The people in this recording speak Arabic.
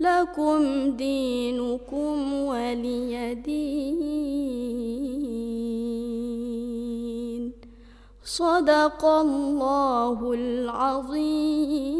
لكم دينكم ولي دين. صدق الله العظيم.